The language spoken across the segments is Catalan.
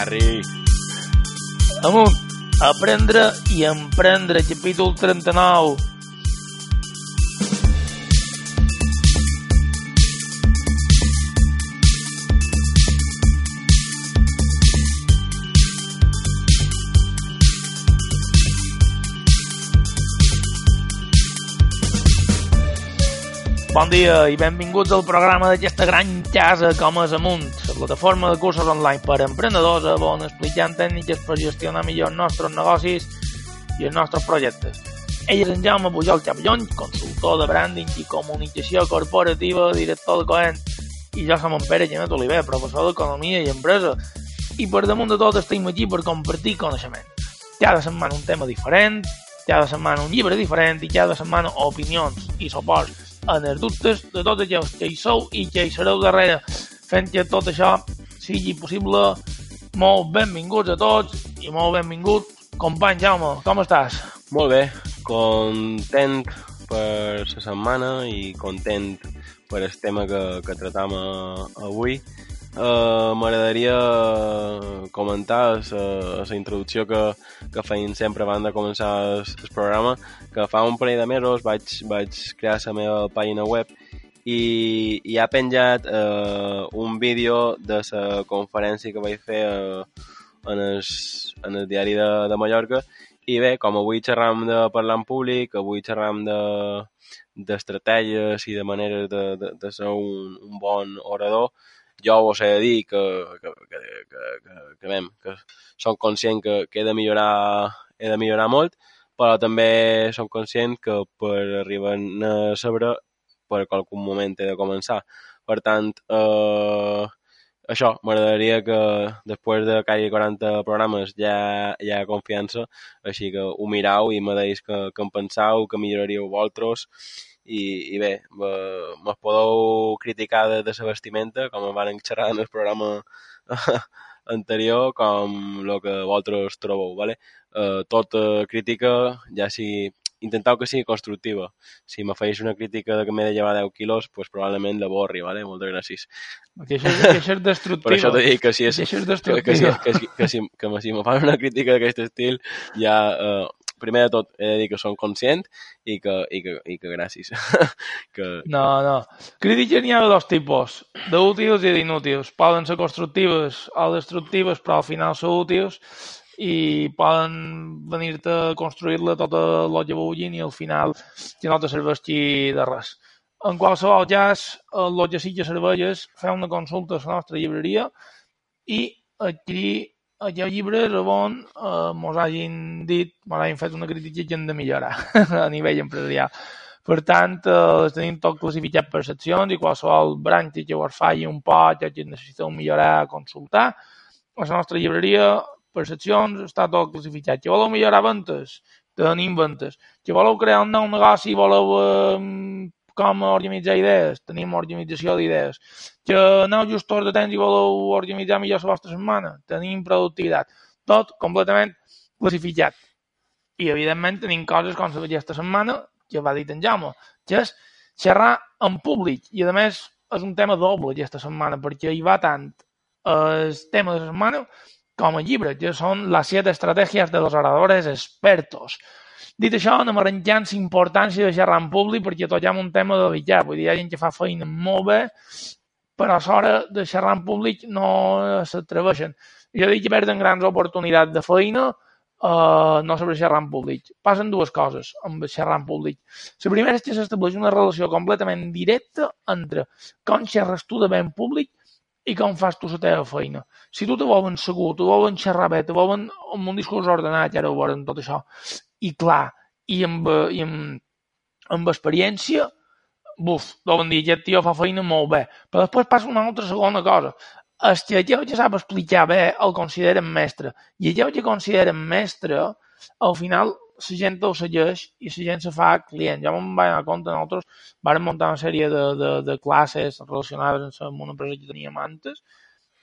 Arri. Amunt, aprendre i emprendre, capítol 39. Bon dia i benvinguts al programa d'aquesta gran casa com és Amunt, la plataforma de cursos online per a emprenedors on explicant tècniques per gestionar millor els nostres negocis i els nostres projectes. Ell és en Jaume Pujol Xapllon, consultor de branding i comunicació corporativa, director de Coent, i jo som en Pere Genet Oliver, professor d'Economia i Empresa. I per damunt de tot estem aquí per compartir coneixement. Cada setmana un tema diferent, cada setmana un llibre diferent i cada setmana opinions i suports en els dubtes de tots aquells que hi sou i que hi sereu darrere, fent que tot això sigui possible. Molt benvinguts a tots i molt benvingut, company Jaume, com estàs? Molt bé, content per la setmana i content per el tema que, que tratam a, avui. Uh, M'agradaria comentar la introducció que, que feien sempre abans de començar el, programa, que fa un parell de mesos vaig, vaig crear la meva pàgina web i, i ha penjat uh, un vídeo de la conferència que vaig fer uh, en, el, en el diari de, de Mallorca. I bé, com avui xerram de parlar en públic, avui xerram de d'estratègies i de maneres de, de, de ser un, un bon orador, jo he de dir que, que, que, que, que, que, que, que som conscient que, que he de millorar he de millorar molt, però també som conscient que per arribar a saber per qualsevol moment he de començar. Per tant, eh, això, m'agradaria que després de quasi 40 programes ja hi ha confiança, així que ho mirau i me deis que, que en pensau, que milloraríeu vosaltres i, i bé, me podeu criticar de, de la vestimenta, com em van xerrar en el programa anterior, com el que vosaltres trobeu, ¿vale? Uh, tota crítica, ja si intenteu que sigui constructiva. Si me feis una crítica de que m'he de llevar 10 quilos, pues probablement la borri, ¿vale? Moltes gràcies. Que això, que això és destructiu. Per això t'he dit que si és... Que això és que, que, si, destructiu. que, si, que, si, que, si me fan una crítica d'aquest estil, ja uh, primer de tot he de dir que som conscient i que, i que, i que gràcies. que, No, no. Crítiques n'hi ha de dos tipus, d'útils i d'inútils. Poden ser constructives o destructives, però al final són útils i poden venir-te a construir-la tota el que vulguin i al final que no te serveixi de res. En qualsevol cas, el que sí que serveix és fer una consulta a la nostra llibreria i adquirir aquells llibres on eh, hagin dit, mos hagin fet una crítica que hem de millorar a nivell empresarial. Per tant, eh, tenim tot classificat per seccions i qualsevol branca que us falli un poc o que necessiteu millorar, consultar. A la nostra llibreria, per seccions, està tot classificat. Que voleu millorar ventes? Tenim ventes. Que voleu crear un nou negoci i voleu eh, com organitzar idees? Tenim organització d'idees. Que aneu gestors de temps i voleu organitzar millor la vostra setmana? Tenim productivitat. Tot completament classificat. I, evidentment, tenim coses com aquesta setmana, que va dir en Jaume, que és xerrar en públic. I, a més, és un tema doble aquesta setmana, perquè hi va tant el tema de la setmana com el llibre, que són les set estratègies de los oradores expertos. Dit això, anem arrenjant la importància de xerrar en públic perquè toquem un tema delicat. Vull dir, hi ha gent que fa feina molt bé, però a l'hora de xerrar en públic no s'atreveixen. Jo dic que perden grans oportunitats de feina uh, no sobre xerrar en públic. Passen dues coses amb xerrar en públic. La primera és que s'estableix una relació completament directa entre com xerres tu de bé en públic i com fas tu la teva feina. Si tu te volen segur, te volen xerrar bé, te volen amb un discurs ordenat, ja ho veurem tot això, i clar, i amb, i amb, amb experiència, buf, deuen dir, aquest tio fa feina molt bé. Però després passa una altra segona cosa. El que allò ja sap explicar bé el consideren mestre. I allò que consideren mestre, al final la gent ho segueix i la gent se fa client. Ja me'n vaig anar compte, nosaltres vam muntar una sèrie de, de, de classes relacionades amb una empresa que teníem antes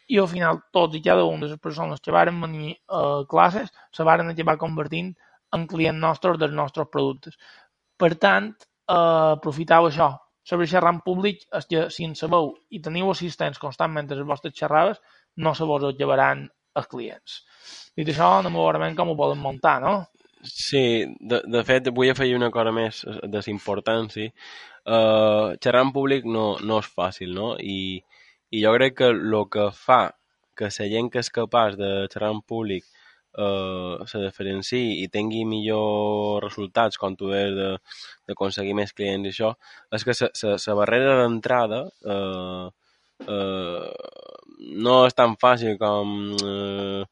i al final tots i cada una de les persones que varen venir a classes se varen acabar convertint en client nostres dels nostres productes. Per tant, eh, aprofiteu això. Sobre xerrar en públic és que si en sabeu i teniu assistents constantment a les vostres xerrades, no se vos llevaran els clients. Dit això, anem a veure com ho poden muntar, no? Sí, de, de fet, vull afegir una cosa més de l'importància. Uh, xerrar en públic no, no és fàcil, no? I, i jo crec que el que fa que la gent que és capaç de xerrar en públic eh, se diferenciï i tingui millors resultats quan tu deies d'aconseguir més clients i això, és que la barrera d'entrada eh, eh, no és tan fàcil com eh,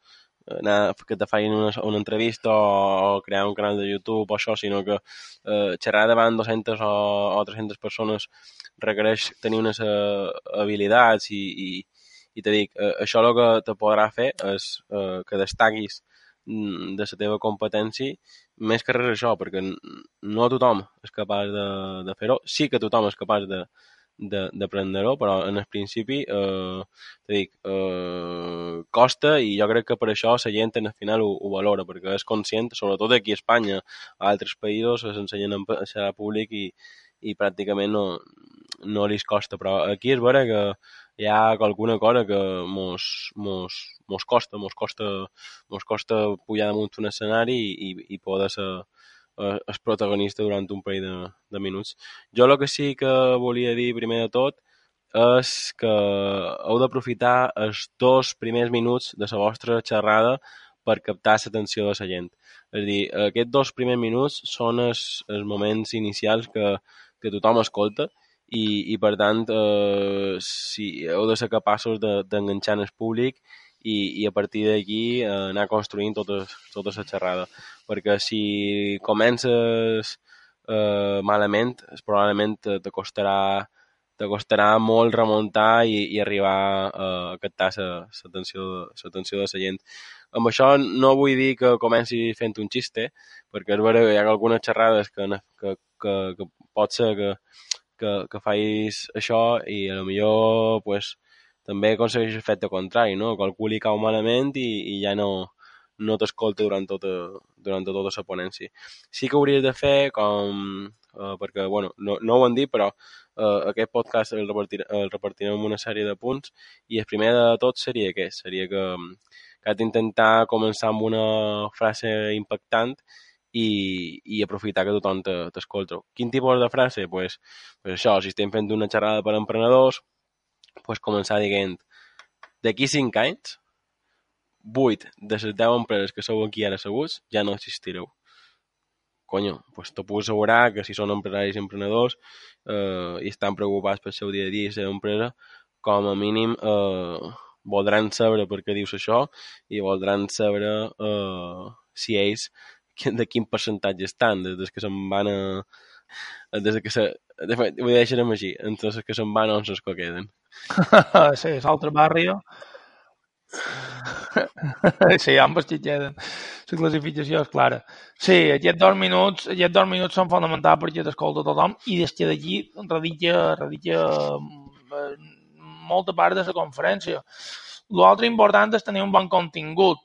anar, que te facin una, una entrevista o, o crear un canal de YouTube o això, sinó que eh, xerrar davant 200 o, o 300 persones requereix tenir unes uh, habilitats i, i, i te dic, uh, això el que te podrà fer és uh, que destaquis de la teva competència més que res això, perquè no tothom és capaç de, de fer-ho. Sí que tothom és capaç de, d'aprendre-ho, però en el principi, eh, te dic, eh, costa i jo crec que per això la gent en el final ho, ho valora, perquè és conscient, sobretot aquí a Espanya, a altres països s'ensenyen a ser públic i, i pràcticament no, no li costa, però aquí és vera que hi ha alguna cosa que mos, mos, mos costa, mos costa, mos costa pujar damunt un escenari i, i, i poder ser eh, el protagonista durant un parell de, de minuts. Jo el que sí que volia dir primer de tot és que heu d'aprofitar els dos primers minuts de la vostra xerrada per captar l'atenció de la gent. És a dir, aquests dos primers minuts són els, els moments inicials que, que tothom escolta i, i per tant, eh, si heu de ser capaços d'enganxar de, en el públic i, i a partir d'aquí eh, anar construint tota, tota la xerrada. Perquè si comences eh, malament, probablement te, costarà te costarà molt remuntar i, i arribar a captar l'atenció de la gent. Amb això no vull dir que comenci fent un xiste, perquè és vera que hi ha algunes xerrades que, que, que, que pot ser que, que, que facis això i a lo millor pues, també aconsegueix l'efecte contrari, no? Que algú li cau malament i, i ja no, no t'escolta durant, tota, durant tota la ponència. Sí que hauries de fer com... Uh, perquè, bueno, no, no ho han dit, però uh, aquest podcast el, repartir, el repartirem en una sèrie de punts i el primer de tot seria què? Seria que, que has d'intentar començar amb una frase impactant i, i aprofitar que tothom t'escolta. Quin tipus de frase? Pues, pues això, si estem fent una xerrada per emprenedors, pues començar dient d'aquí cinc anys, vuit de les deu empreses que sou aquí ara asseguts ja no existireu. Conyo, pues te puc assegurar que si són empresaris i emprenedors eh, i estan preocupats pel seu dia a dia i la seva empresa, com a mínim eh, voldran saber per què dius això i voldran saber eh, si ells de quin percentatge estan, des, des que se'n van a... Des que se, de fet, ho deixarem així, entre els que se'n van o els que queden. sí, és altre barri. sí, ambos que queden. La classificació és clara. Sí, aquests dos minuts, aquests dos minuts són fonamentals perquè t'escolta tothom i des que d'aquí radica, radica eh, molta part de la conferència. L'altre important és tenir un bon contingut.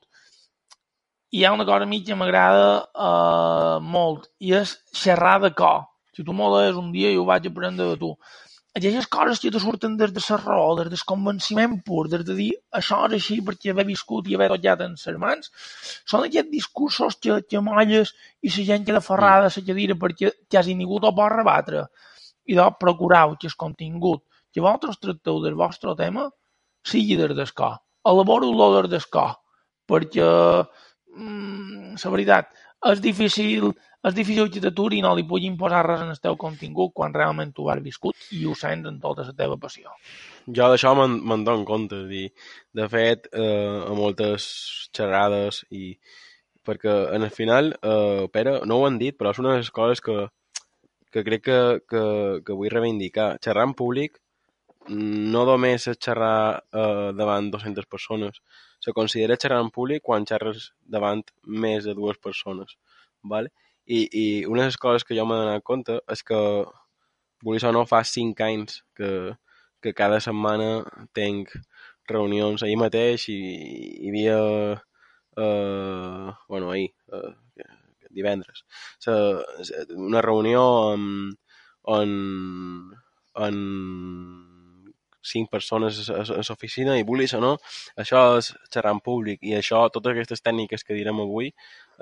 Hi ha una cosa a mi que m'agrada uh, molt i és xerrar de cor. Si tu m'ho un dia i ho vaig aprendre de tu aquelles coses que te surten des de la raó, des del convenciment pur, des de dir això és així perquè haver viscut i haver tocat en les mans, són aquests discursos que, que molles i la gent queda ferrada a la cadira perquè quasi ningú t'ho pot rebatre. I de procurau que el contingut que vosaltres tracteu del vostre tema sigui des del cor. Elaboro-lo des del cor, perquè mm, la veritat, és difícil és difícil que t'aturi i no li puguin posar res en el teu contingut quan realment tu has viscut i ho sents en tota la teva passió. Jo d'això me'n dono compte. Dir. De fet, eh, a moltes xerrades i perquè en el final, eh, Pere, no ho han dit, però és una de les coses que, que crec que, que, que vull reivindicar. Xerrar en públic no només és xerrar eh, davant 200 persones, se considera xerrar en públic quan xerres davant més de dues persones. ¿vale? I, I una de les coses que jo m'he donat compte és que, vulguis o no, fa 5 anys que, que cada setmana tenc reunions. Ahir mateix hi, hi havia... Eh, bueno, ahir, eh, divendres, una reunió amb, on, on cinc persones a l'oficina i vulguis o no, això és xerrar en públic. I això, totes aquestes tècniques que direm avui,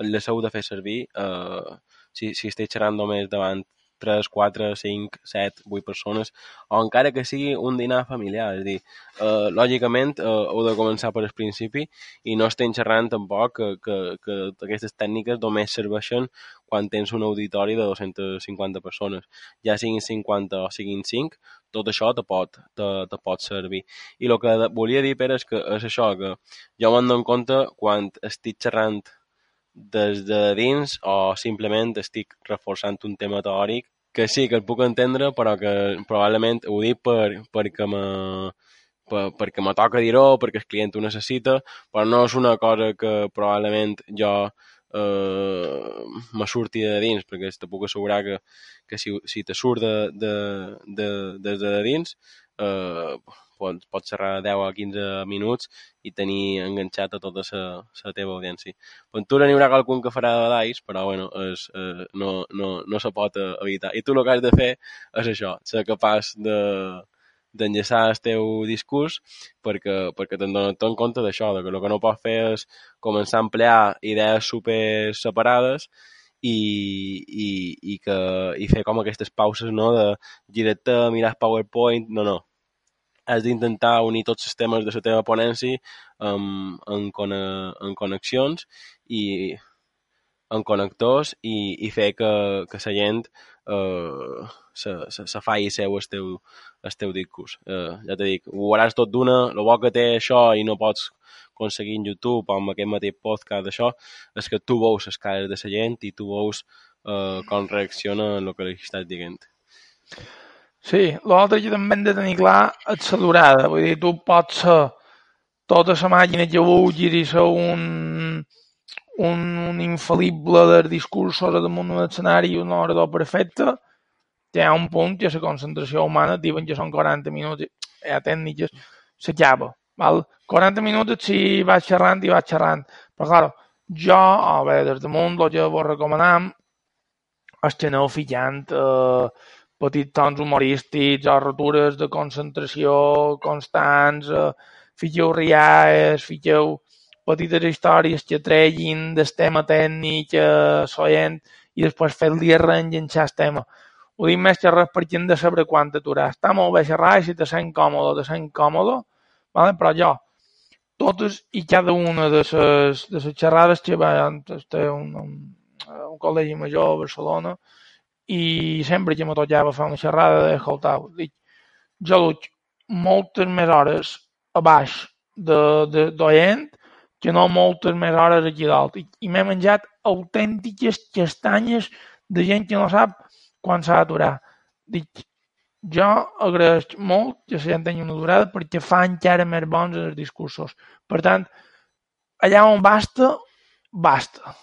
les heu de fer servir eh, si, si esteu xerrant només davant 3, 4, 5, 7, 8 persones, o encara que sigui un dinar familiar. És a dir, eh, lògicament eh, heu de començar per el principi i no estem xerrant tampoc que, que, que aquestes tècniques només serveixen quan tens un auditori de 250 persones. Ja siguin 50 o siguin 5, tot això te pot, te, te pot servir. I el que volia dir, Pere, és que és això, que jo m'han donat compte quan estic xerrant des de dins o simplement estic reforçant un tema teòric que sí, que el puc entendre, però que probablement ho dic per, perquè me, per, perquè me toca dir-ho, perquè el client ho necessita, però no és una cosa que probablement jo eh, me surti de dins, perquè te puc assegurar que, que si, si te surt de, de, de, de, de dins, eh, pots, pots xerrar 10 a 15 minuts i tenir enganxat a tota la teva audiència. Ventura n'hi haurà qualcun que farà de d'ais, però bueno, és, eh, no, no, no se pot evitar. I tu el que has de fer és això, ser capaç de d'enllaçar el teu discurs perquè, perquè te'n dones en compte d'això, que el que no pots fer és començar a emplear idees super separades i, i, i, que, i fer com aquestes pauses no, de girar-te, mirar PowerPoint, no, no, has d'intentar unir tots els temes de la teva ponència en, en, en connexions i en connectors i, i fer que, que la gent eh, se, se, se faci seu el teu, el teu discurs. Eh, ja t'he dit, ho veuràs tot d'una, el bo que té això i no pots aconseguir en YouTube o amb aquest mateix podcast d'això, és que tu veus les cares de la gent i tu veus eh, com reacciona el que li estàs dient. Sí, l'altre que també hem de tenir clar és la durada. Vull dir, tu pots ser tota la màquina que vulguis i ser un, un, un infal·lible discurs sobre damunt d'un escenari i un orador perfecte, hi ha un punt que la concentració humana diuen que són 40 minuts, hi ha tècniques, s'acaba. Val? 40 minuts si vas xerrant i vas xerrant. Però, clar, jo, a veure, des damunt el que vos recomanem és que aneu ficant eh, petits tons humorístics o rotures de concentració constants, eh, fiqueu riades, fiqueu petites històries que treguin del tema tècnic, eh, soient, i després fer-li reenganxar el tema. Ho dic més que res perquè hem de saber quant aturar. Està molt bé xerrar i si te sent còmode, te sent còmode, vale? però jo, totes i cada una de les, de les xerrades que vaig, un, un, un col·legi major a Barcelona, i sempre que me tocava fer una xerrada d'escoltar, dic, jo duig moltes més hores a baix d'oient que no moltes més hores aquí dalt. I, i m'he menjat autèntiques castanyes de gent que no sap quan s'ha d'aturar. Dic, jo agraeix molt que la gent tingui una durada perquè fa encara més bons els discursos. Per tant, allà on basta, basta.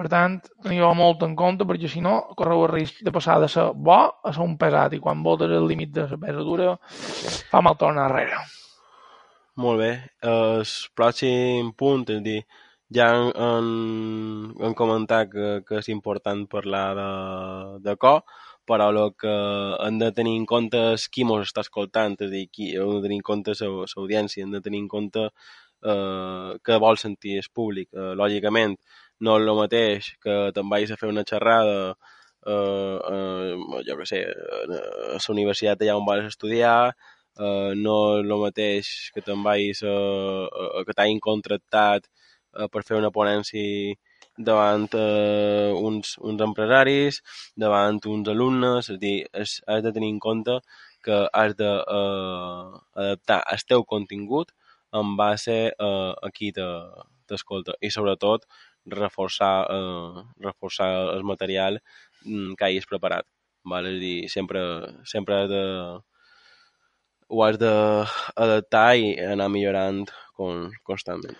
Per tant, teniu molt en compte perquè si no correu el risc de passar de ser bo a ser un pesat i quan voltes el límit de la pesadura fa mal tornar enrere. Molt bé. El pròxim punt, és dir, ja han, han comentat que, que és important parlar de, de cor, però el que hem de tenir en compte és qui ens està escoltant, és a dir, qui, hem de tenir en compte l'audiència, hem de tenir en compte eh, què vol sentir el públic. Eh, lògicament, no és el mateix que te'n vagis a fer una xerrada eh, eh, jo què sé, a la universitat allà on vas estudiar, eh, no és el mateix que te'n vagis a, a, que t'hagin contractat eh, per fer una ponència davant eh, uns, uns empresaris, davant uns alumnes, és a dir, has, has de tenir en compte que has d'adaptar eh, el teu contingut en base a, a qui t'escolta. I sobretot reforçar, eh, reforçar el material mm, que hagis preparat. vale? és a dir, sempre, sempre de, ho has d'adaptar i anar millorant con, constantment.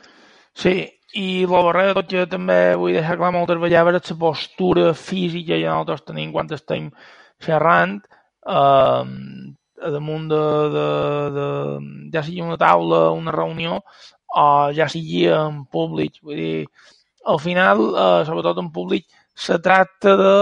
Sí, i la barrera tot que també vull deixar clar moltes vegades la postura física que nosaltres tenim quan estem xerrant eh, damunt de, de, de, ja sigui una taula, una reunió o ja sigui en públic. Vull dir, al final, eh, sobretot en públic, se tracta de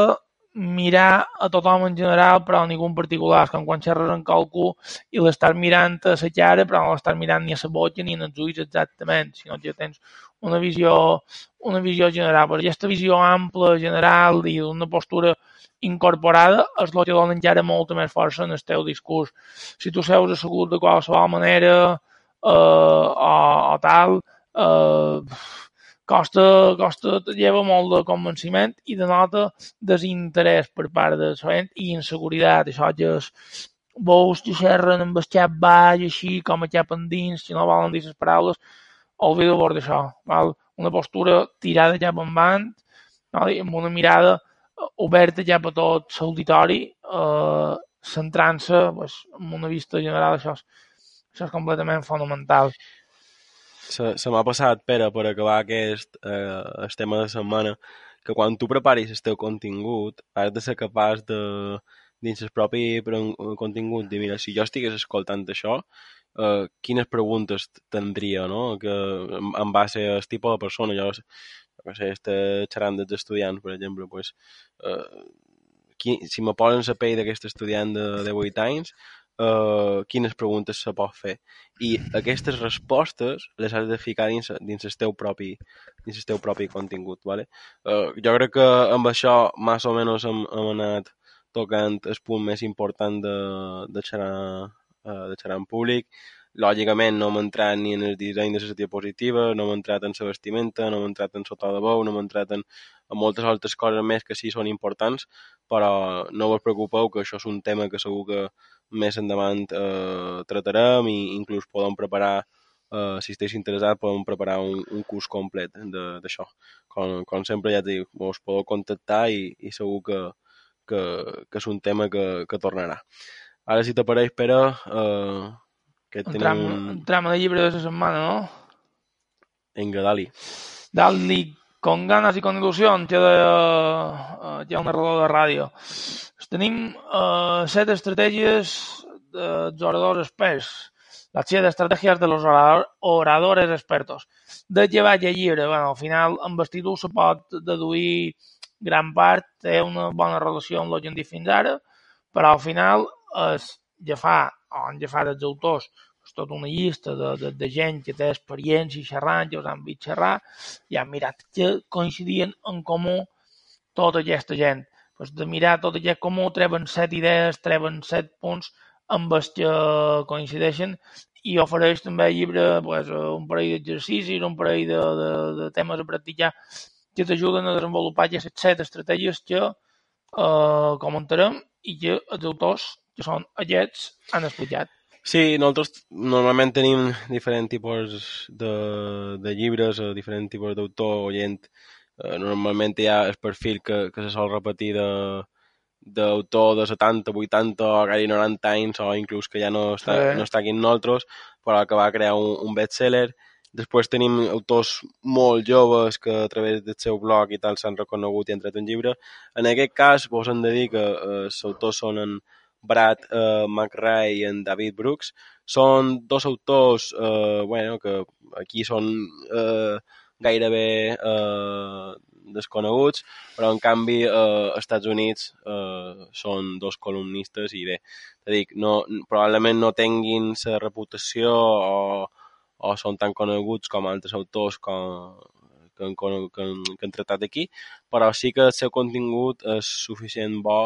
mirar a tothom en general, però a ningú en particular. És com quan xerres amb qualcú i l'estàs mirant a la cara, però no l'estàs mirant ni a la boca ni en els ulls exactament, sinó que tens una visió, una visió general. Però aquesta visió ampla, general i d'una postura incorporada és el que dona encara molta més força en el teu discurs. Si tu seus assegut de qualsevol manera eh, o, o tal, eh, costa, costa lleva molt de convenciment i denota desinterès per part de la gent i inseguretat. Això que és veus que xerren amb el xap baix, així com a xap endins, si no volen dir les paraules, oblida-vos d'això. Val? Una postura tirada cap endavant, val? amb una mirada oberta cap a tot l'auditori, eh, centrant-se pues, en una vista general, això és, això és completament fonamental se, se m'ha passat, Pere, per acabar aquest eh, el tema de setmana, que quan tu preparis el teu contingut has de ser capaç de, dins el propi contingut, de mira, si jo estigués escoltant això, eh, quines preguntes tindria, no? Que, en, base al tipus de persona, jo, no sé, este xerrant dels estudiants, per exemple, pues, eh, qui, si me posen la pell d'aquest estudiant de, de 8 anys, uh, quines preguntes se pot fer. I aquestes respostes les has de ficar dins, dins el teu propi, dins el teu propi contingut. Vale? Uh, jo crec que amb això, més o menys, hem, hem anat tocant el punt més important de, de, xerrar, uh, de xerrar en públic. Lògicament, no hem entrat ni en el disseny de la diapositiva, no hem entrat en la vestimenta, no hem entrat en sota de veu, no hem entrat en, en moltes altres coses més que sí són importants, però no us preocupeu que això és un tema que segur que més endavant eh, tratarem i inclús podem preparar, eh, si esteu interessats, podem preparar un, un curs complet d'això. Com, com sempre ja dic, us podeu contactar i, i segur que, que, que és un tema que, que tornarà. Ara, si t'apareix, Pere, eh, que tenim... Entram, un... Entram al llibre de la setmana, no? Vinga, dali. Dali, con ganas y con ilusión, que deia uh, hi ha un narrador de ràdio. Tenim uh, set estratègies dels oradors experts. Las siete estrategias de los oradores expertos. De vaig a llibre? Bueno, al final, amb el títol se pot deduir gran part, té una bona relació amb dit fins ara, però al final és agafar, o agafar els autors, és tota una llista de, de, de gent que té experiència xerrant, que us han vist xerrar, i han mirat que coincidien en comú tota aquesta gent. Pues, de mirar tot aquest comú, treuen set idees, treuen set punts amb els que coincideixen i ofereix també al llibre pues, un parell d'exercicis, un parell de, de, de temes a practicar que t'ajuden a desenvolupar aquestes set estratègies que eh, comentarem i que els autors, que són aquests, han explicat. Sí, nosaltres normalment tenim diferents tipus de, de llibres o diferents tipus d'autor o gent Eh, normalment hi ha el perfil que, que se sol repetir de d'autor de 70, 80 o gairebé 90 anys o inclús que ja no està, sí. no està aquí amb nosaltres però que va crear un, un bestseller després tenim autors molt joves que a través del seu blog i tal s'han reconegut i han tret un llibre en aquest cas vos hem de dir que eh, els autors són en Brad eh, McRae i en David Brooks són dos autors eh, bueno, que aquí són eh, gairebé eh, desconeguts, però en canvi eh, als Estats Units eh, són dos columnistes i bé, te dic, no, probablement no tinguin la reputació o, o són tan coneguts com altres autors com, que, que, que han tractat aquí, però sí que el seu contingut és suficient bo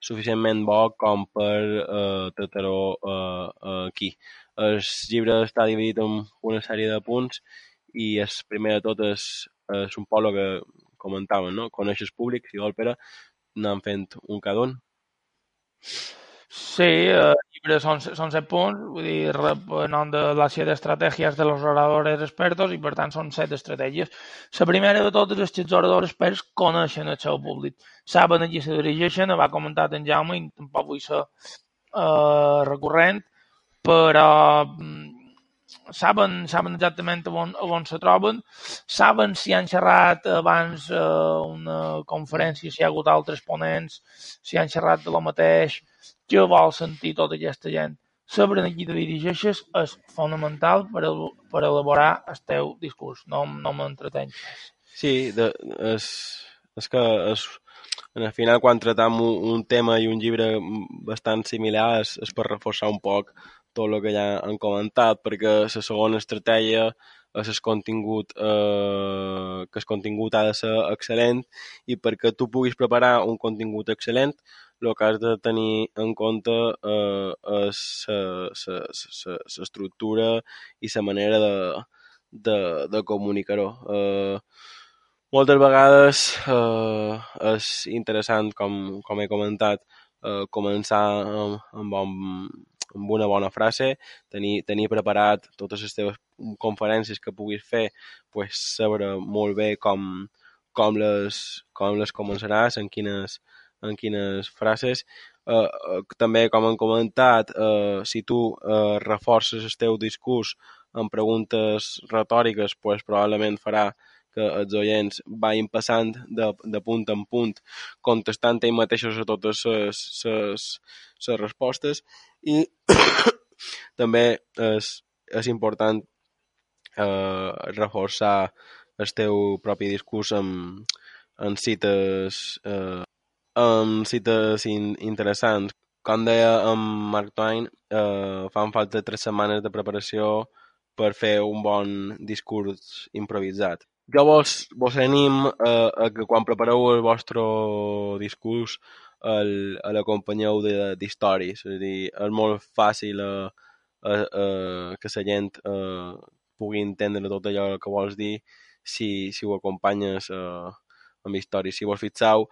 suficientment bo com per eh, tractar-ho eh, aquí. El llibre està dividit en una sèrie de punts i el primer de tot és, és un polo que comentàvem, no? Coneixes públic, si vol, Pere, anem fent un cada un. Sí, eh, llibre són, són set punts, vull dir, en nom de les set estratègies de los oradores expertos i per tant són set estratègies. La primera de totes és que els oradors experts coneixen el seu públic, saben a qui se dirigeixen, va comentat en Jaume i tampoc vull ser eh, recurrent, però mm, saben, saben exactament on, on se troben, saben si han xerrat abans eh, una conferència, si hi ha hagut altres ponents, si han xerrat de lo mateix, què vol sentir tota aquesta gent. Saber a qui te dirigeixes és fonamental per, el, elaborar el teu discurs, no, no m'entreteny. Sí, de, és, és que és, al final quan tratam un, un tema i un llibre bastant similar és, és per reforçar un poc tot el que ja han comentat, perquè la segona estratègia és el contingut, eh, que el contingut ha de ser excel·lent i perquè tu puguis preparar un contingut excel·lent el que has de tenir en compte eh, és l'estructura i la manera de, de, de comunicar-ho. Eh, moltes vegades eh, és interessant, com, com he comentat, eh, començar amb, amb, amb una bona frase, tenir, tenir preparat totes les teves conferències que puguis fer, pues, saber molt bé com, com, les, com les començaràs, en quines, en quines frases. Eh, eh, també, com han comentat, eh, si tu eh, reforces el teu discurs amb preguntes retòriques, pues, probablement farà que els oients vagin passant de, de punt en punt contestant ells mateixos a totes les, respostes i també és, és important eh, reforçar el teu propi discurs amb, amb cites eh, amb cites in, interessants. Com deia en Mark Twain, eh, fan falta tres setmanes de preparació per fer un bon discurs improvisat. Jo vos, vos anim eh, a que quan prepareu el vostre discurs el, l'acompanyeu d'històries. És a dir, és molt fàcil eh, eh, eh, que la gent eh, pugui entendre tot allò que vols dir si, si ho acompanyes eh, amb històries. Si vos fixeu,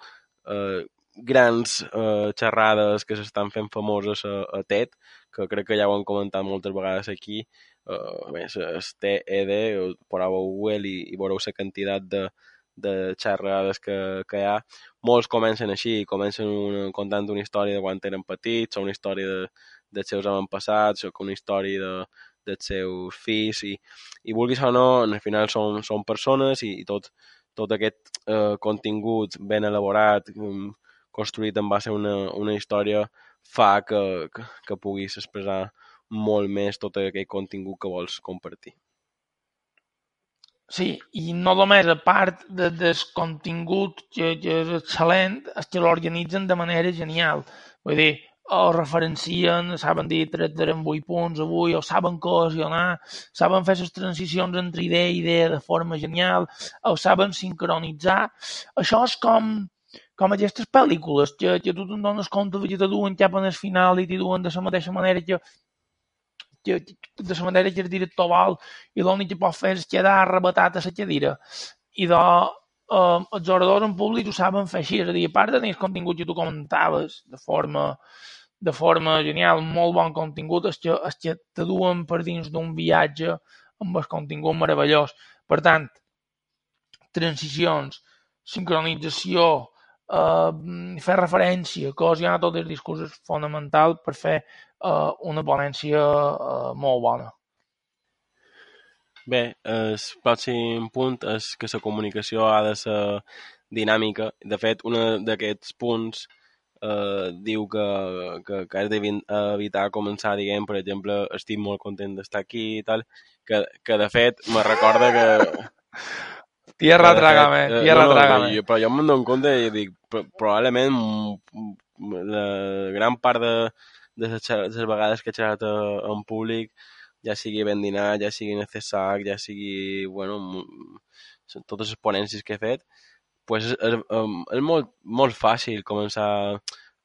eh, grans eh, xerrades que s'estan fent famoses a, a TED, que crec que ja ho han comentat moltes vegades aquí, eh, bé, és TED, poseu Google i, i veureu la quantitat de, de xerrades que, que hi ha. Molts comencen així, comencen una, contant una història de quan eren petits, o una història de, dels seus avantpassats, o una història de, dels seus fills, i, i vulguis o no, al final són, són persones i, i tot, tot aquest eh, contingut ben elaborat, mm, construït en base a una, una història fa que, que, que puguis expressar molt més tot aquell contingut que vols compartir. Sí, i no només, a part de, del contingut que, que és excel·lent, és que l'organitzen de manera genial. Vull dir, o referencien, saben dir 3 d'eren 8 punts avui, o saben cohesionar, saben fer les transicions entre idea i idea de forma genial, o saben sincronitzar. Això és com com aquestes pel·lícules que, que tu te'n dones compte que te duen cap el final i t'hi duen de la mateixa manera que, que, de la manera que el director vol i l'únic que pot fer és quedar arrebatat a la cadira. I de, eh, els oradors en públic ho saben fer així, és a dir, a part de tenir contingut que tu comentaves de forma, de forma genial, molt bon contingut, és que, és que te duen per dins d'un viatge amb el contingut meravellós. Per tant, transicions, sincronització, fer referència, cohesionar tot el discurs és fonamental per fer eh, una ponència eh, molt bona. Bé, el pròxim punt és que la comunicació ha de ser dinàmica. De fet, un d'aquests punts eh, diu que, que, que has d'evitar començar dient, per exemple, estic molt content d'estar aquí i tal, que, que de fet me recorda que Tierra trágame, eh, tierra no, no, trágame. Jo, però jo me'n dono compte i dic, probablement la gran part de, de les, les vegades que he xerrat en públic, ja sigui ben dinat, ja sigui en CSAC, ja sigui, bueno, totes les ponències que he fet, pues és, és, és molt, molt fàcil començar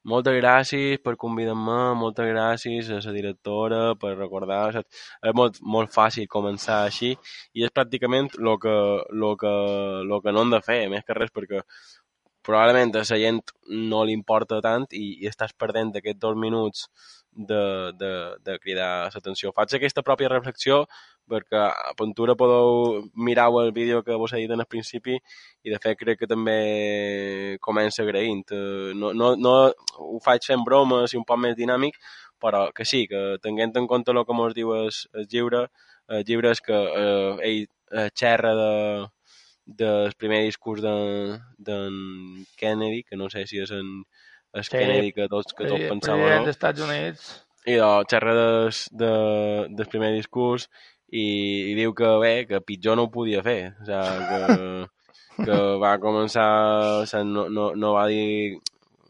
moltes gràcies per convidar-me, moltes gràcies a la directora per recordar? És molt, molt fàcil començar així i és pràcticament el que, lo que, lo que no hem de fer, més que res, perquè probablement a la gent no li importa tant i, i estàs perdent aquests dos minuts de, de, de cridar l'atenció. Faig aquesta pròpia reflexió perquè a Ventura podeu mirar el vídeo que vos he dit en el principi i de fet crec que també comença agraint. Eh, no, no, no ho faig fent bromes i un poc més dinàmic, però que sí, que tenint en compte el que mos diu el, el llibre, el llibre és que eh, ell eh, xerra de, del primer discurs d'en de, Kennedy, que no sé si és en el sí, Kennedy que tots, que tots pensàvem, no? dels Estats Units. I de, xerra des, de, del primer discurs i, i diu que bé, que pitjor no ho podia fer. O sigui, que, que va començar... O sigui, no, no, no va dir...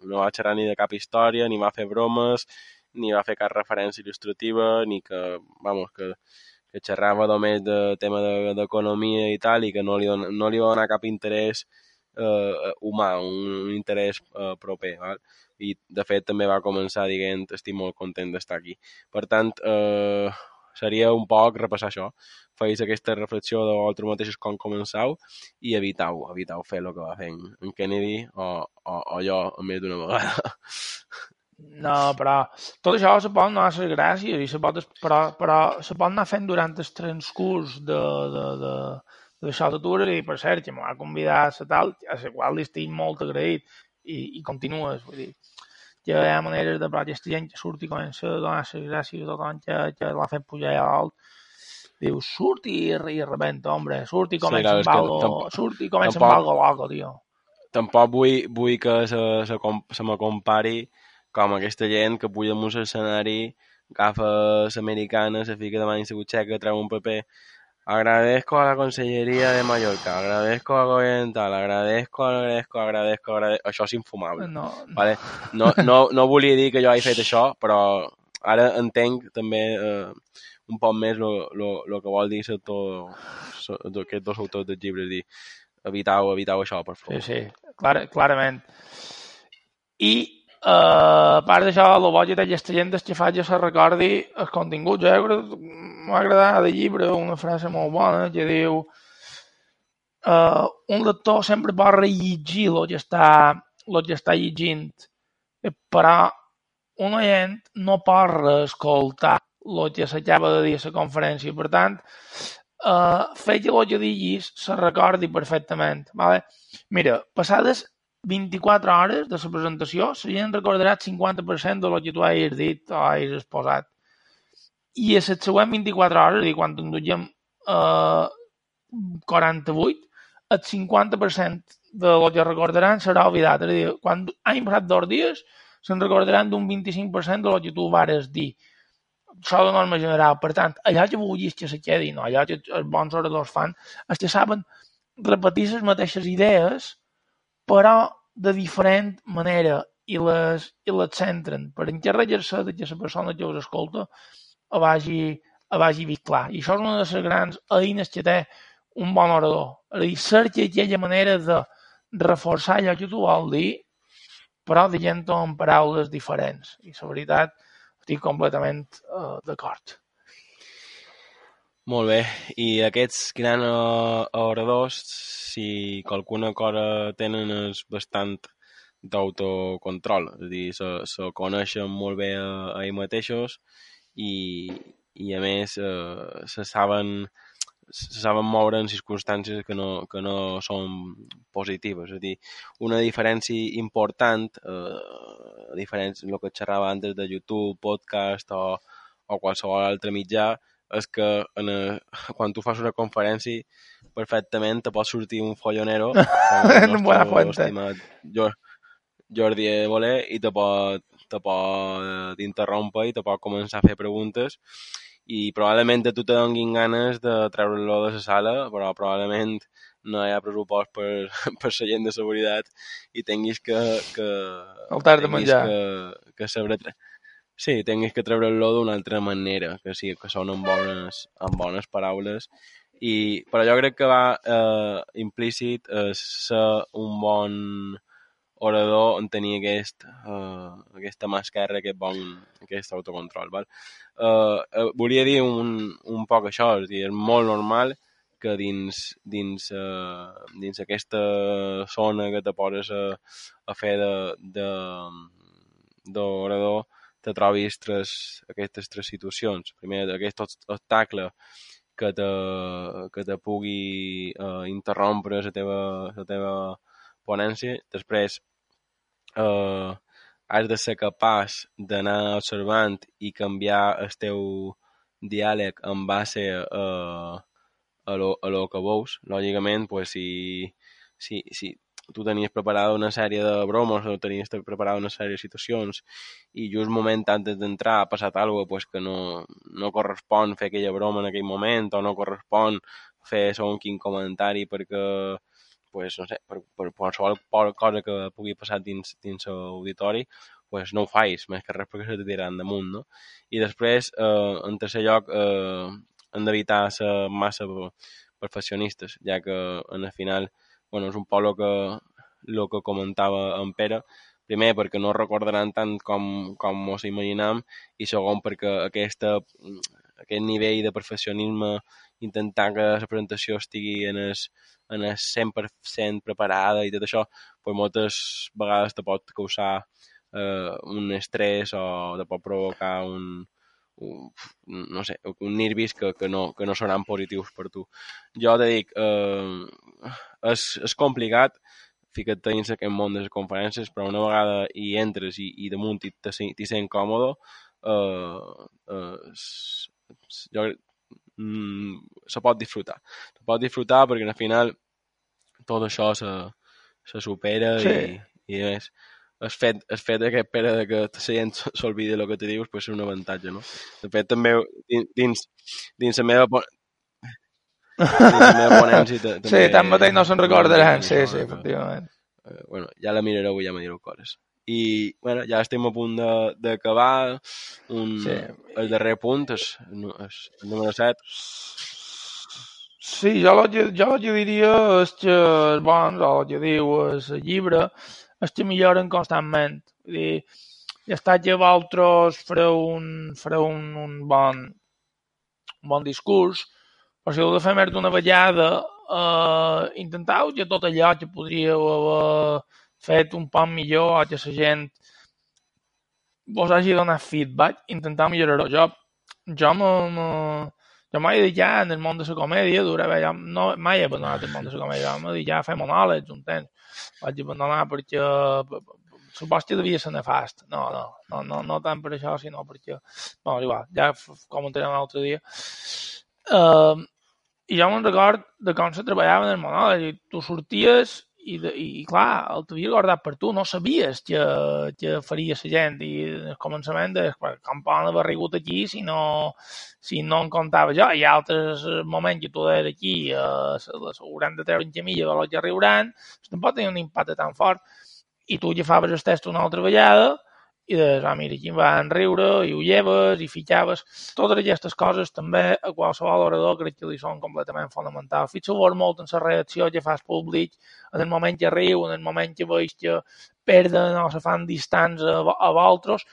No va xerrar ni de cap història, ni va fer bromes, ni va fer cap referència il·lustrativa, ni que, vamos, que, que xerrava només de tema d'economia de, i tal, i que no li, no li va donar cap interès eh, humà, un, un interès eh, proper. Val? I, de fet, també va començar dient estic molt content d'estar aquí. Per tant, eh, seria un poc repassar això. Feis aquesta reflexió de vosaltres mateixos com començau i evitau, evitau fer el que va fer en Kennedy o, o, o jo més d'una vegada. No, però tot això se pot anar a les gràcies, i se pot, però, però se pot anar fent durant el transcurs de, de, de, d'això d'atura i per cert, que m'ha convidat a tal, a la qual li estic molt agraït i, i continues, vull dir, que hi ha maneres de però aquesta gent que surt i comença a donar les gràcies a tothom que, que l'ha fet pujar a alt, diu, surt i, i rebenta, hombre, surt i comença sí, amb algo, surt i comença tampoc, amb algo loco, tio. Tampoc vull, vull que se, se, se me compari com aquesta gent que puja en un escenari, agafa l'americana, se fica davant de la butxaca, treu un paper Agradezco a la Conselleria de Mallorca, agradezco al Oriental, agradezco, agradezco, agradezco, agradezco... Això és infumable. No, vale? no, no, no volia dir que jo hagi fet això, però ara entenc també eh, un poc més el que vol dir sector, aquests dos autors del llibre, dir, evitau, evitau això, per favor. Sí, sí, clar, clarament. I a part d'això, el bo que té aquesta gent és que fa que se recordi el contingut. Jo m'ha agradat del llibre una frase molt bona que diu uh, un lector sempre pot rellegir el que està, el que està llegint, però un oient no pot reescoltar el que s'acaba de dir a la conferència. Per tant, uh, fer que el que diguis se recordi perfectament. Vale? Mira, passades 24 hores de la presentació, recordarà el 50% de lo que tu hagis dit o hagis exposat. I a les següents 24 hores, és dir, quan en duguem eh, 48, el 50% de lo que recordaran serà oblidat. És a dir, quan hagin passat dos dies, se'n recordaran d'un 25% de lo que tu vares dir. Això de norma general. Per tant, allò que vulguis que se quedi, no? allò que els bons oradors fan, és que saben repetir les mateixes idees però de diferent manera i les, centren per encarregar-se que la persona que us escolta ho vagi, ho vagi vist clar. I això és una de les grans eines que té un bon orador. És a dir, cerca aquella manera de reforçar allò que tu vol dir, però dient-ho en paraules diferents. I la veritat, estic completament uh, d'acord. Molt bé, i aquests grans uh, oradors, si qualcuna cosa tenen és bastant d'autocontrol, és a dir, se, se coneixen molt bé a, a ells mateixos i, i a més eh, se saben se saben moure en circumstàncies que no, que no són positives. És a dir, una diferència important, eh, diferència el que xerrava antes de YouTube, podcast o, o qualsevol altre mitjà, és que en, quan tu fas una conferència perfectament te pot sortir un follonero no nostre estimat Jordi Voler i te pot, te pot interrompre i te pot començar a fer preguntes i probablement a tu te donguin ganes de treure-lo de la sala, però probablement no hi ha pressupost per, per la gent de seguretat i tinguis que... que el tard de menjar. Que, que saber Sí, tinguis que treure-lo d'una altra manera, que sí, que són amb bones, amb bones paraules. I, però jo crec que va eh, implícit eh, ser un bon orador en tenir aquest, eh, aquesta mà esquerra, aquest bon aquest autocontrol. Val? Eh, eh, volia dir un, un poc això, és, dir, és molt normal que dins, dins, eh, dins aquesta zona que te poses a, a fer d'orador te trobis tres, aquestes tres situacions. Primer, aquest obstacle que te, que te pugui uh, interrompre la teva, la teva ponència. Després, uh, has de ser capaç d'anar observant i canviar el teu diàleg en base a, a, lo, a lo que veus. Lògicament, pues, si, si, si tu tenies preparada una sèrie de bromes o tenies preparada una sèrie de situacions i just moment antes d'entrar ha passat alguna pues, que no, no correspon fer aquella broma en aquell moment o no correspon fer segon quin comentari perquè pues, no sé, per, per qualsevol cosa que pugui passar dins, dins l'auditori, pues no ho faig, més que res perquè se tiraran damunt, no? I després, eh, en tercer lloc, eh, hem d'evitar ser massa perfeccionistes, ja que en el final, bueno, és un poc el que, el que comentava en Pere, primer perquè no recordaran tant com, com mos imaginam i segon perquè aquesta, aquest nivell de perfeccionisme intentar que la presentació estigui en el, en el 100% preparada i tot això, pues moltes vegades te pot causar eh, un estrès o te pot provocar un, un no sé, un nervis que, que, no, que no seran positius per tu. Jo te dic, eh, és, és complicat fica't dins aquest món de les conferències, però una vegada hi entres i, i damunt t'hi sent còmode, eh, eh, jo mm, se pot disfrutar. Se pot disfrutar perquè al final tot això se, se supera sí. i, i és, el fet, el fet aquest Pere de que la gent s'olvidi el que te dius pues, és un avantatge, no? De fet, també dins, dins la meva ponència... Sí, tanmateix no se'n recordaran, sí, sí, efectivament. Eh, bueno, ja la mirareu i ja me direu coses. I, bueno, ja estem a punt d'acabar. Un, sí. El darrer punt és, és el número 7. Sí, jo el que, jo el que diria és que els bons, o el que diu el llibre, és que milloren constantment. Vull dir, ja està que vosaltres fareu un, fareu un, un bon, un bon discurs, però si heu de fer més d'una vegada, eh, intentau que tot allò que podríeu haver fet un poc millor o que la gent vos hagi donat feedback, intentar millorar-ho. Jo, jo, me, me, jo m'he dedicat en el món de la comèdia, durava, jo no, mai he abandonat el món de la comèdia, m'he dedicat a fer monòlegs un temps. Vaig abandonar perquè supos que devia ser nefast. No, no, no, no, no tant per això, sinó perquè... Bueno, igual, ja comentarem un altre dia. Uh, I jo me'n record de com se treballava en el monòleg. Tu sorties i, de, i clar, el t'havia guardat per tu, no sabies que, que faria la gent i al començament de com poden haver rigut aquí si no, si no en comptava jo. Hi ha altres moments que tu deies aquí eh, l'hauran de treure en de los que riuran, no pot tenir un impacte tan fort i tu ja faves el test una altra vegada i de, ah, mira, aquí em van riure, i ho lleves, i fitxaves. Totes aquestes coses també a qualsevol orador crec que li són completament fonamentals. Fixeu-vos molt en la reacció que fas públic, en el moment que riu, en el moment que veus que perden o se fan distants a, a vosaltres,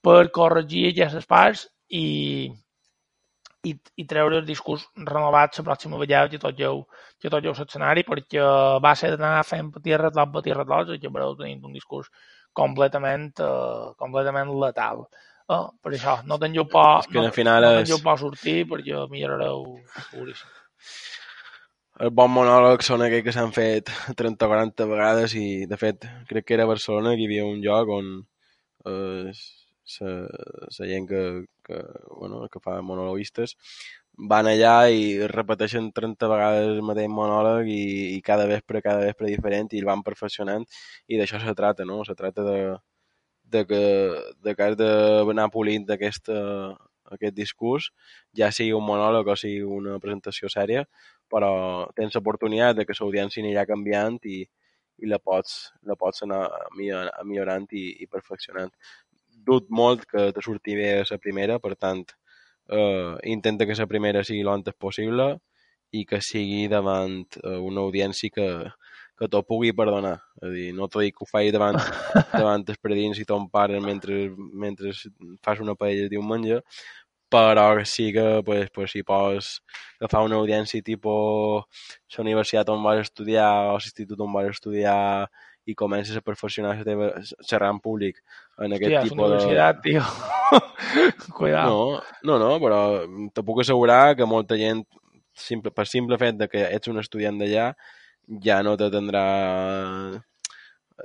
per corregir aquestes parts i, i, i treure el discurs renovat la pròxima vegada que tot heu, que tot heu l'escenari, perquè va ser d'anar fent patir retlot, patir retlot, i que veureu tenint un discurs completament, uh, completament letal. Uh, per això, no tingueu por, és que no, final no tingueu por sortir perquè millorareu seguríssim. El bon monòleg són aquells que s'han fet 30 o 40 vegades i, de fet, crec que era a Barcelona que hi havia un lloc on eh, la gent que, que, bueno, que fa monologuistes van allà i repeteixen 30 vegades el mateix monòleg i, i cada vespre, cada vespre diferent i el van perfeccionant i d'això se trata, no? Se trata de, de que, de que has d'anar polint aquest, aquest discurs, ja sigui un monòleg o sigui una presentació sèria, però tens l'oportunitat de que l'audiència anirà canviant i, i la pots, la pots anar millorant i, i perfeccionant. Dut molt que te surti bé la primera, per tant, eh, intenta que la primera sigui l'antes possible i que sigui davant eh, una audiència que, que t'ho pugui perdonar. És a dir, no t'ho dic que ho faci davant, davant els predins i ton pare mentre, mentre fas una paella de diumenge, però sí que pues, pues, si pots agafar una audiència tipus la universitat on vas estudiar o l'institut on vas estudiar i comences a perfeccionar la teva xerrar en públic en aquest Hòstia, és tipus universitat, tio. Cuidado. No, no, no, però te puc assegurar que molta gent, simple, per simple fet de que ets un estudiant d'allà, ja no te tindrà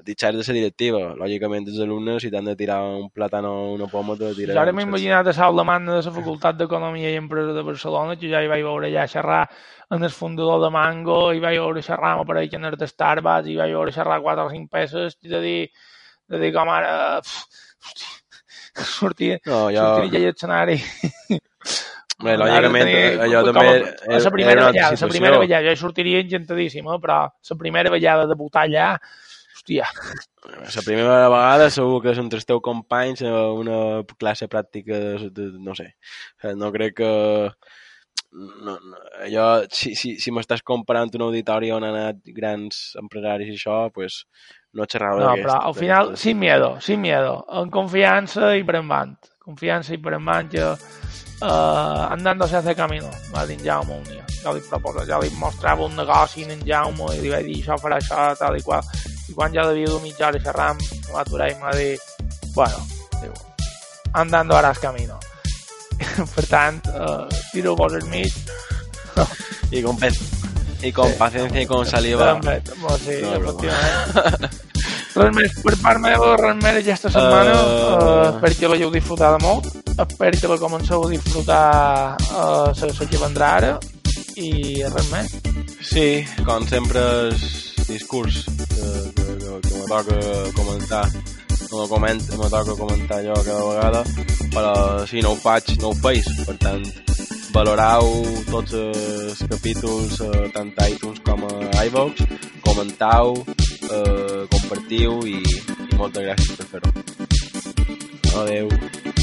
ditxar de la directiva. Lògicament, els alumnes, si t'han de tirar un plàtan o una poma, te Jo tiraran. ara m'he imaginat a Saul Lamanda de la Facultat d'Economia i Empresa de Barcelona, que ja hi vaig veure ja xerrar en el fundador de Mango, i vaig veure xerrar amb aparell en el de Starbucks, i vaig veure xerrar quatre o cinc peces, i de dir, de dir com ara... Pff, hosti, sortir, No, jo... sortir ja l'escenari. Bé, lògicament, allò també era- la primera vegada, la primera vegada, jo hi sortiria encantadíssima, però la primera vegada de debutar allà, hòstia, La primera vegada segur que és entre els teus companys a una classe pràctica de, de, no sé, Eh, no crec que no, no, allò, si, si, si m'estàs comparant un auditori on han anat grans empresaris i això, pues, no xerrava No, però al final, sin miedo, sin miedo, en confianza y prembant. Confianza y prembant, jo, uh, andando se hace camino, va dir en Jaume un dia. Jo li proposo, ja li mostrava un negoci en Jaume i li vaig dir això farà això, tal i qual. I quan ja devia dur mitja hora xerrant, em va aturar i em va dir, bueno, diu, andando harás camino. per tant, uh, tiro vos al mig, Y con, Sí. paciencia y con saliva. Bueno, sí, No. res més per part meva, res més aquesta setmana. Uh. Uh... espero que l'hagueu disfrutat molt. Espero que la comenceu a disfrutar uh, la, la que vendrà ara. I res més. Sí, com sempre és discurs que, que, que, que me toca comentar no coment, me toca comentar jo cada vegada però si no ho faig, no ho feis per tant, valorau tots els capítols eh, tant a iTunes com a iVox comentau, eh, compartiu i, i moltes gràcies per fer-ho. Adeu